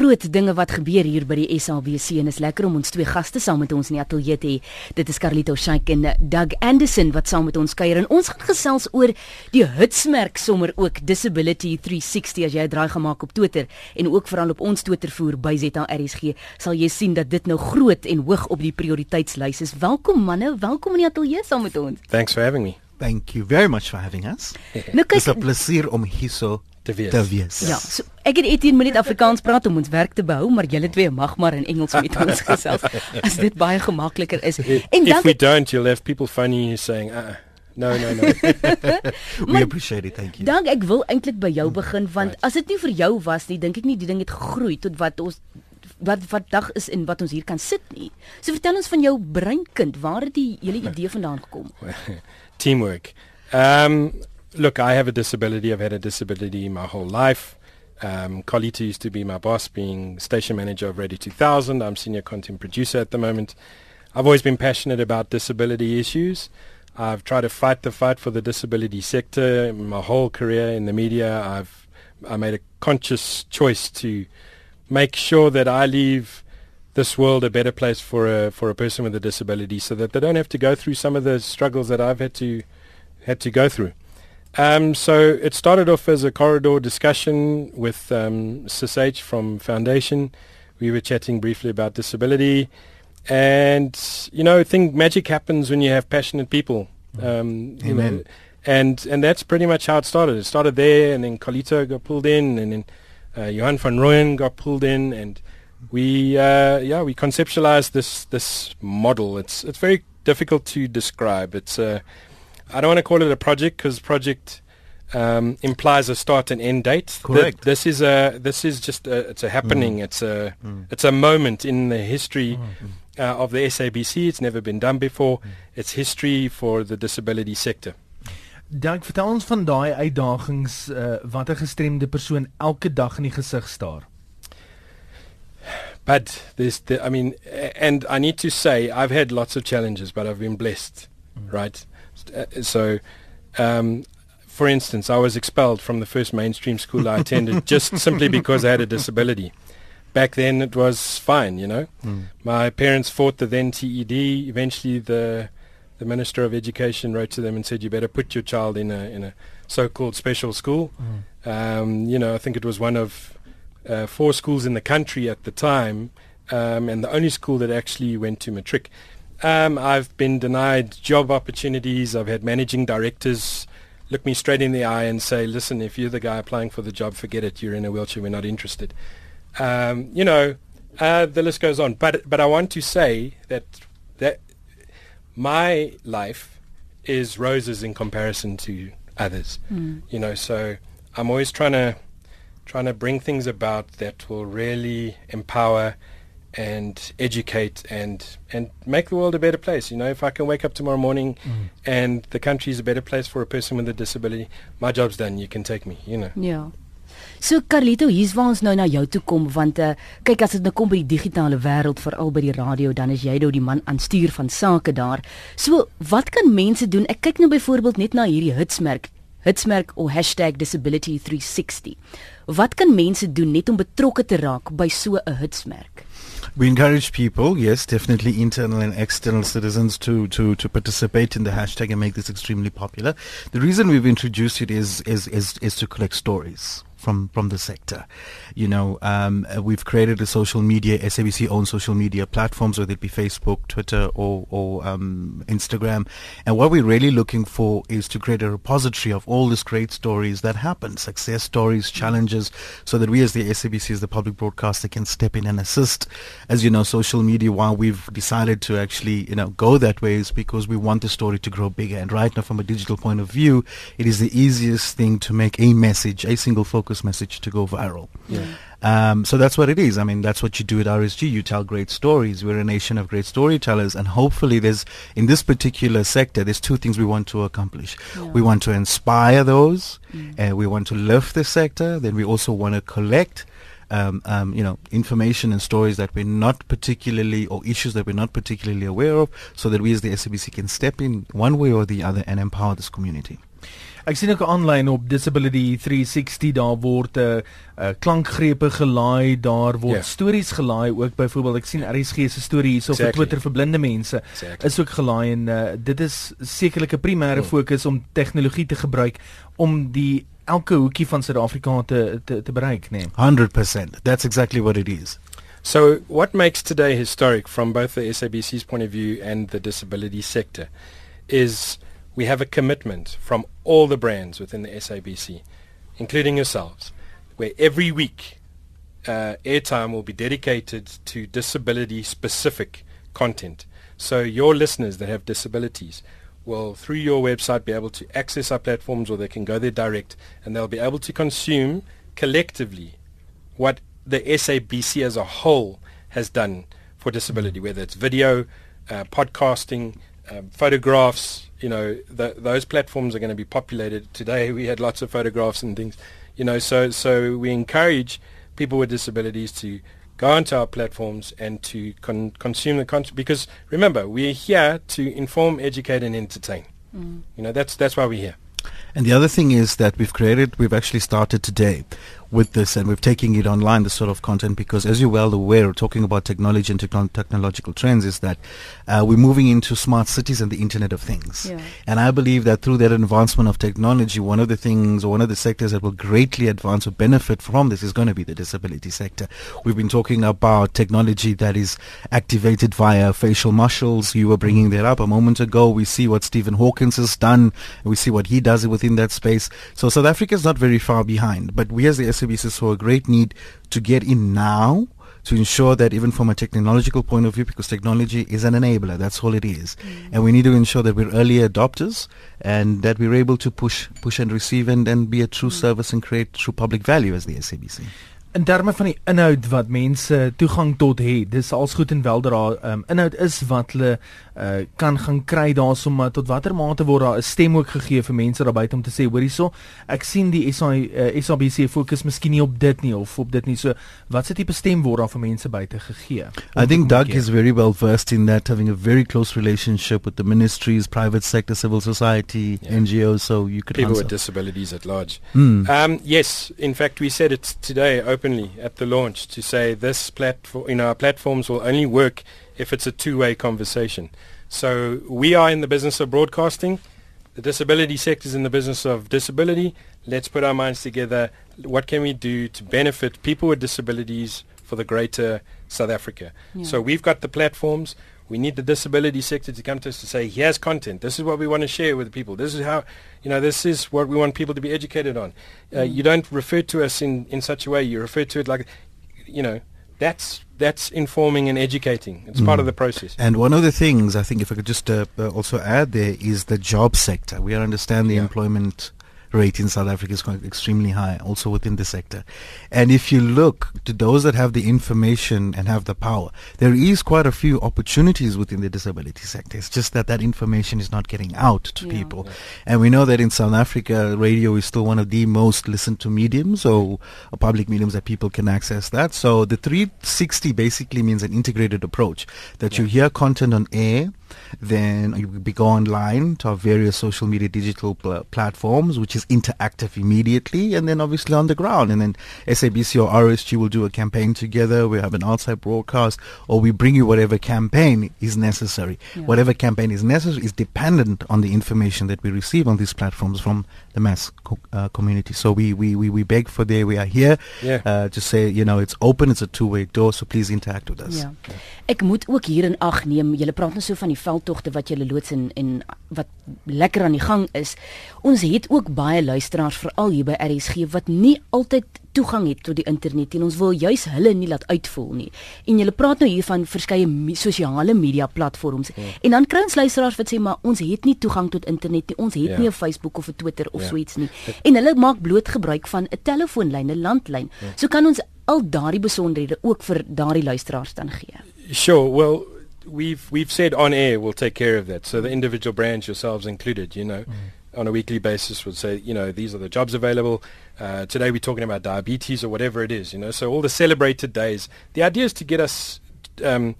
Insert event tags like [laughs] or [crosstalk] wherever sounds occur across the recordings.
groot dinge wat gebeur hier by die SABC en is lekker om ons twee gaste saam met ons in die ateljee te hê. Dit is Carlito Shaik en Doug Anderson wat saam met ons kuier en ons gaan gesels oor die hitsmerk sommer ook Disability 360 as jy draai gemaak op Twitter en ook veral op ons Twitter voer by ZRSG sal jy sien dat dit nou groot en hoog op die prioriteitslys is. Welkom manne, welkom in die ateljee saam met ons. Thanks for having me. Thank you very much for having us. Nou kyk, Dis 'n plesier om hierso Te wees. te wees. Ja, so ek het 18 minute Afrikaans praat om ons werk te behou, maar julle twee mag maar in Engels met ons [laughs] gesels as dit baie gemakliker is. En if dan we don't, you'll have people phoning you saying, uh, no, no, no. [laughs] We Maar- appreciate it. Thank you. dan ek wil eintlik by jou begin want as dit nie vir jou was nie, dink ek nie die ding het gegroei tot wat ons wat wat dag is en wat ons hier kan sit nie. So vertel ons van jou breinkind, waar het die hele idee vandaan gekom? [laughs] Teamwork. Um, look, I have a disability. I've had a disability my whole life. Um, Carlito used to be my boss, being station manager of Radio 2000. I'm senior content producer at the moment. I've always been passionate about disability issues. I've tried to fight the fight for the disability sector my whole career in the media. I've I made a conscious choice to make sure that I leave this world a better place for a for a person with a disability, so that they don't have to go through some of the struggles that I've had to had to go through. Um, so it started off as a corridor discussion with um, from Foundation. We were chatting briefly about disability, and you know, I think magic happens when you have passionate people. Um, you know, Amen. and and that's pretty much how it started. It started there, and then Carlito got pulled in, and then uh, Johan van Rooyen got pulled in, and we uh, yeah we conceptualized this this model. It's it's very difficult to describe. It's a I don't want to call it a project because project um, implies a start and end date. Correct. this is a this is just a, it's a happening. It's a Mm. it's a moment in the history uh, of the SABC. It's never been done before. It's history for the disability sector. Dank vertel ons van daai uitdagings uh, wat 'n gestremde persoon elke dag in die gesig staar. But there's, the, I mean, and I need to say, I've had lots of challenges, but I've been blessed, right? Uh, So, um, for instance, I was expelled from the first mainstream school I attended [laughs] just simply because I had a disability. Back then, it was fine, you know. Mm. My parents fought the then TED. Eventually, the the Minister of Education wrote to them and said, "You better put your child in a in a so-called special school." Um, you know, I think it was one of uh, four schools in the country at the time, um, and the only school that actually went to matric. Um, I've been denied job opportunities. I've had managing directors look me straight in the eye and say, "Listen, if you're the guy applying for the job, forget it. You're in a wheelchair. We're not interested." Um, you know, uh, the list goes on. But but I want to say that that my life is roses in comparison to others. You know, so I'm always trying to trying to bring things about that will really empower and educate and and make the world a better place. You know, if I can wake up tomorrow morning and the country is a better place for a person with a disability, my job's done. You can take me. You know. Ja. So Carlito, hier's waar ons nou na jou toe kom want uh, kyk as dit nou kom by die digitale wêreld veral by die radio dan is jy nou die man aan stuur van sake daar. So wat kan mense doen? Ek kyk nou byvoorbeeld net na hierdie hitsmerk, hitsmerk of #disability360. Wat kan mense doen net om betrokke te raak by so 'n hitsmerk? We encourage people, yes, definitely internal and external citizens to, to, to participate in the hashtag and make this extremely popular. The reason we've introduced it is is, is, is to collect stories from, from the sector. You know, um, uh, we've created a social media, SABC owned social media platforms, whether it be Facebook, Twitter, or, or um, Instagram. And what we're really looking for is to create a repository of all these great stories that happen, success stories, challenges, so that we as the SABC, as the public broadcaster, can step in and assist. As you know, social media, why we've decided to actually, you know, go that way is because we want the story to grow bigger. And right now, from a digital point of view, it is the easiest thing to make a message, a single focus message to go viral. Yeah. Um, so that's what it is. I mean, that's what you do at RSG. You tell great stories. We're a nation of great storytellers, and hopefully, there's in this particular sector, there's two things we want to accomplish. We want to inspire those, and we want to lift the sector. Then we also want to collect. Um, um, you know, information and stories that we're not particularly, or issues that we're not particularly aware of, so that we as the SABC can step in one way or the other and empower this community. Ek sien ook aanlyn op Disability 360 daar word 'n uh, uh, klankgrepe gelaai, daar word yeah. Ja. stories gelaai ook byvoorbeeld ek sien RSG se storie hierso exactly. vir Twitter vir blinde mense exactly. is ook gelaai en uh, dit is sekerlik 'n primêre oh. fokus om tegnologie te gebruik om die elke hoekie van Suid-Afrika te, te te bereik, nee. 100%. That's exactly what it is. So what makes today historic from both the SABC's point of view and the disability sector is we have a commitment from all the brands within the SABC, including yourselves, where every week uh, airtime will be dedicated to disability-specific content. So your listeners that have disabilities will, through your website, be able to access our platforms or they can go there direct and they'll be able to consume collectively what the SABC as a whole has done for disability, whether it's video, uh, podcasting, um, photographs, you know, the, those platforms are going to be populated. Today we had lots of photographs and things, you know, so, so we encourage people with disabilities to go onto our platforms and to con- consume the content because remember, we're here to inform, educate and entertain. Mm. You know, that's, that's why we're here. And the other thing is that we've created, we've actually started today with this and we're taking it online, this sort of content, because as you're well aware, talking about technology and techno- technological trends is that uh, we're moving into smart cities and the Internet of Things. Yeah. And I believe that through that advancement of technology, one of the things or one of the sectors that will greatly advance or benefit from this is going to be the disability sector. We've been talking about technology that is activated via facial muscles. You were bringing that up a moment ago. We see what Stephen Hawkins has done. And we see what he does within that space. So South Africa is not very far behind, but we as the services saw a great need to get in now to ensure that even from a technological point of view, because technology is an enabler, that's all it is. Mm. And we need to ensure that we're early adopters and that we're able to push push and receive and, and be a true mm. service and create true public value as the SABC. In terme van die inhoud wat mense toegang tot het, dis als goed en wel dat daar um, inhoud is wat hulle uh, kan gaan kry daarsoom maar tot watter mate word daar 'n stem ook gegee vir mense daar buite om te sê hoor hierso ek sien die SA uh, SABC fokus miskien nie op dit nie of op dit nie so wat se tipe stem word daar vir mense buite gegee I think Doug is very well versed in that having a very close relationship with the ministries private sector civil society yeah. NGOs so you could people answer. with disabilities at large mm. um, yes in fact we said it today openly at the launch to say this platform you know our platforms will only work if it's a two-way conversation. So we are in the business of broadcasting. The disability sector is in the business of disability. Let's put our minds together. What can we do to benefit people with disabilities for the greater South Africa? Yeah. So we've got the platforms. We need the disability sector to come to us to say, here's content. This is what we want to share with the people. This is how, you know, this is what we want people to be educated on. Uh, mm. You don't refer to us in, in such a way. You refer to it like, you know, that's that's informing and educating. It's mm. part of the process. And one of the things I think, if I could just uh, uh, also add there, is the job sector. We understand the yeah. employment rate in South Africa is quite extremely high, also within the sector. And if you look to those that have the information and have the power, there is quite a few opportunities within the disability sector. It's just that that information is not getting out to yeah. people. Yeah. And we know that in South Africa, radio is still one of the most listened to mediums or, or public mediums that people can access that. So the 360 basically means an integrated approach that yeah. you hear content on air then you will go online to our various social media digital pl- platforms, which is interactive immediately, and then obviously on the ground. And then SABC or RSG will do a campaign together. We have an outside broadcast, or we bring you whatever campaign is necessary. Yeah. Whatever campaign is necessary is dependent on the information that we receive on these platforms from the mass co- uh, community. So we, we, we, we beg for there. We are here yeah. uh, to say, you know, it's open. It's a two-way door. So please interact with us. Ja. Ek moet ook hier in ag neem. Julle praat nou so van die veldtogte wat julle loods en en wat lekker aan die gang is. Ons het ook baie luisteraars veral hier by RSG wat nie altyd toegang het tot die internet en ons wil juis hulle nie laat uitvoel nie. En julle praat nou hier van verskeie me sosiale media platforms. Ja. En dan kry ons luisteraars wat sê maar ons het nie toegang tot internet nie. Ons het ja. nie 'n Facebook of 'n Twitter of ja. so iets nie. En hulle maak bloot gebruik van 'n telefoonlyn, 'n landlyn. Ja. So kan ons al daardie besonderhede ook vir daardie luisteraars dan gee. Sure. Well, we've we've said on air we'll take care of that. So the individual brands yourselves included, you know. Mm. on a weekly basis would say, you know, these are the jobs available. Uh, today we're talking about diabetes or whatever it is, you know. So all the celebrated days. The idea is to get us, um,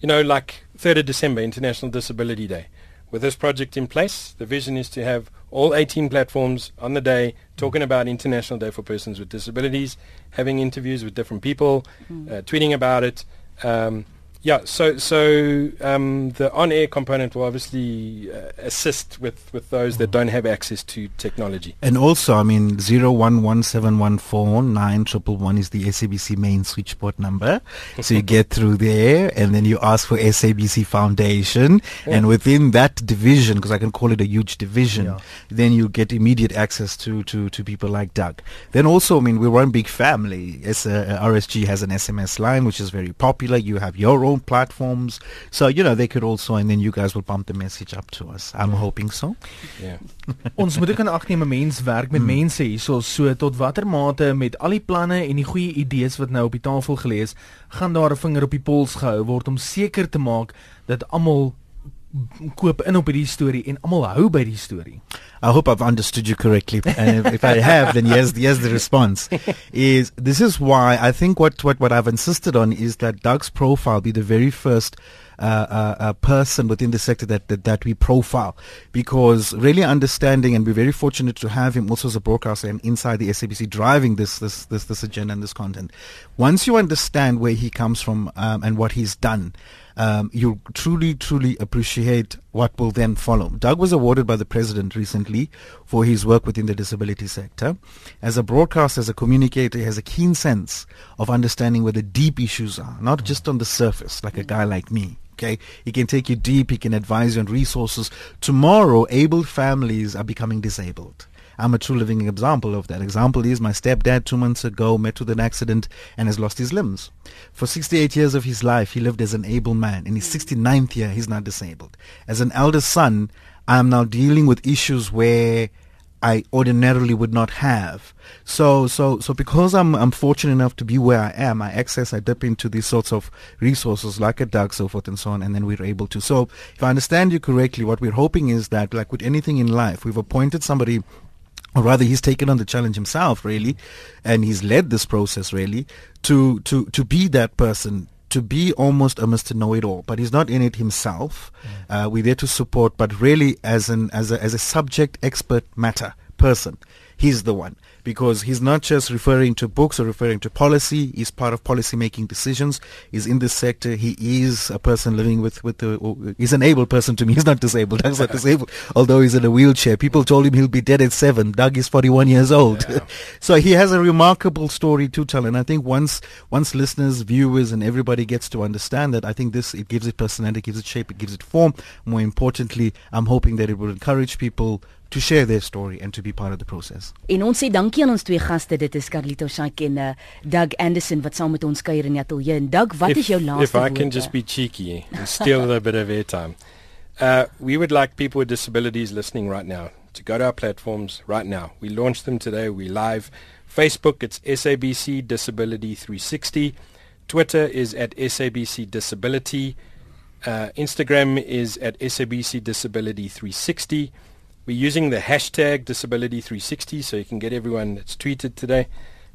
you know, like 3rd of December, International Disability Day. With this project in place, the vision is to have all 18 platforms on the day talking about International Day for Persons with Disabilities, having interviews with different people, mm. uh, tweeting about it. Um, yeah, so so um, the on-air component will obviously uh, assist with, with those that don't have access to technology. And also, I mean, zero one one seven one four nine triple one is the SABC main switchboard number. so you get [laughs] through there, and then you ask for SABC Foundation, yeah. and within that division, because I can call it a huge division, yeah. then you get immediate access to, to, to people like Doug. Then also, I mean, we're one big family. As, uh, RSG has an SMS line, which is very popular. You have your own own platforms. So, you know, they could also, and then you guys will pump the message up to us. I'm hoping so. Yeah. [laughs] Ons moet ook in ag neem 'n mens werk met hmm. mense hierso so tot watter mate met al die planne en die goeie idees wat nou op die tafel gelê is, gaan daar 'n vinger op die pols gehou word om seker te maak dat almal koop in op hierdie storie en almal hou by die storie. I hope I've understood you correctly. [laughs] And if I have, then yes, yes, the response is this is why I think what, what, what I've insisted on is that Doug's profile be the very first uh, person within the sector that, that, that we profile because really understanding and we're very fortunate to have him also as a broadcaster and inside the SABC driving this this this, this agenda and this content. Once you understand where he comes from um, and what he's done, um, you truly, truly appreciate what will then follow. Doug was awarded by the president recently for his work within the disability sector. As a broadcaster, as a communicator, he has a keen sense of understanding where the deep issues are, not just on the surface, like a guy like me. Okay, he can take you deep. He can advise you on resources. Tomorrow, able families are becoming disabled. I'm a true living example of that. Example is my stepdad two months ago met with an accident and has lost his limbs. For 68 years of his life, he lived as an able man. In his 69th year, he's not disabled. As an elder son, I am now dealing with issues where I ordinarily would not have. So, so, so because I'm, I'm fortunate enough to be where I am, I access, I dip into these sorts of resources like a Doug, so forth and so on, and then we're able to. So, if I understand you correctly, what we're hoping is that, like with anything in life, we've appointed somebody or rather he's taken on the challenge himself really and he's led this process really to to to be that person to be almost a Mr. Know-it-all, but he's not in it himself. Mm. Uh, we're there to support, but really as an as a as a subject expert matter person, he's the one because he's not just referring to books or referring to policy. He's part of policy making decisions. He's in this sector. He is a person living with, with the, oh, he's an able person to me. [laughs] He's not disabled. Doug's not disabled, [laughs] although he's in a wheelchair. People told him he'll be dead at seven. Doug is 41 years old. Yeah. [laughs] so he has a remarkable story to tell. And I think once, once listeners, viewers and everybody gets to understand that, I think this, it gives it personality, it gives it shape, it gives it form. More importantly, I'm hoping that it will encourage people to share their story and to be part of the process. En ons sê dankie aan ons twee gaste. Dit is Carlito Shaik en uh, Doug Anderson wat saam met ons kuier in die ateljee. En Doug, wat if, is jou laaste woord? If I can just be cheeky and steal a bit of airtime. Uh, we would like people with disabilities listening right now to go to our platforms right now. We launched them today. We live. Facebook, it's SABC Disability 360. Twitter is at SABC Disability. Uh, Instagram is at SABC Disability 360. We're using the hashtag disability360 so you can get everyone that's tweeted today,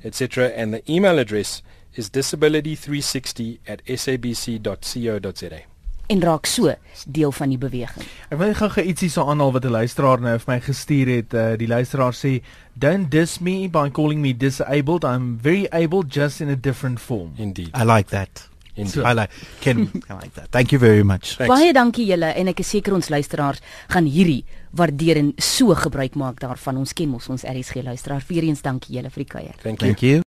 etc. And the email address is disability360 at sabc.co.za. En raak so deel van die beweging. Ek wil gou-gou ietsie so aanhaal wat 'n luisteraar nou vir my gestuur het. Uh, die luisteraar sê, "Don't diss me by calling me disabled. I'm very able just in a different form." Indeed. I like that. So, I like can I like that. Thank you very much. Thanks. Baie dankie julle en ek is seker ons luisteraars gaan hierdie waardeer en so gebruik maak daarvan. Ons ken mos ons RSG luisteraar. Vierens dankie julle vir die kuier. Thank you. Thank you.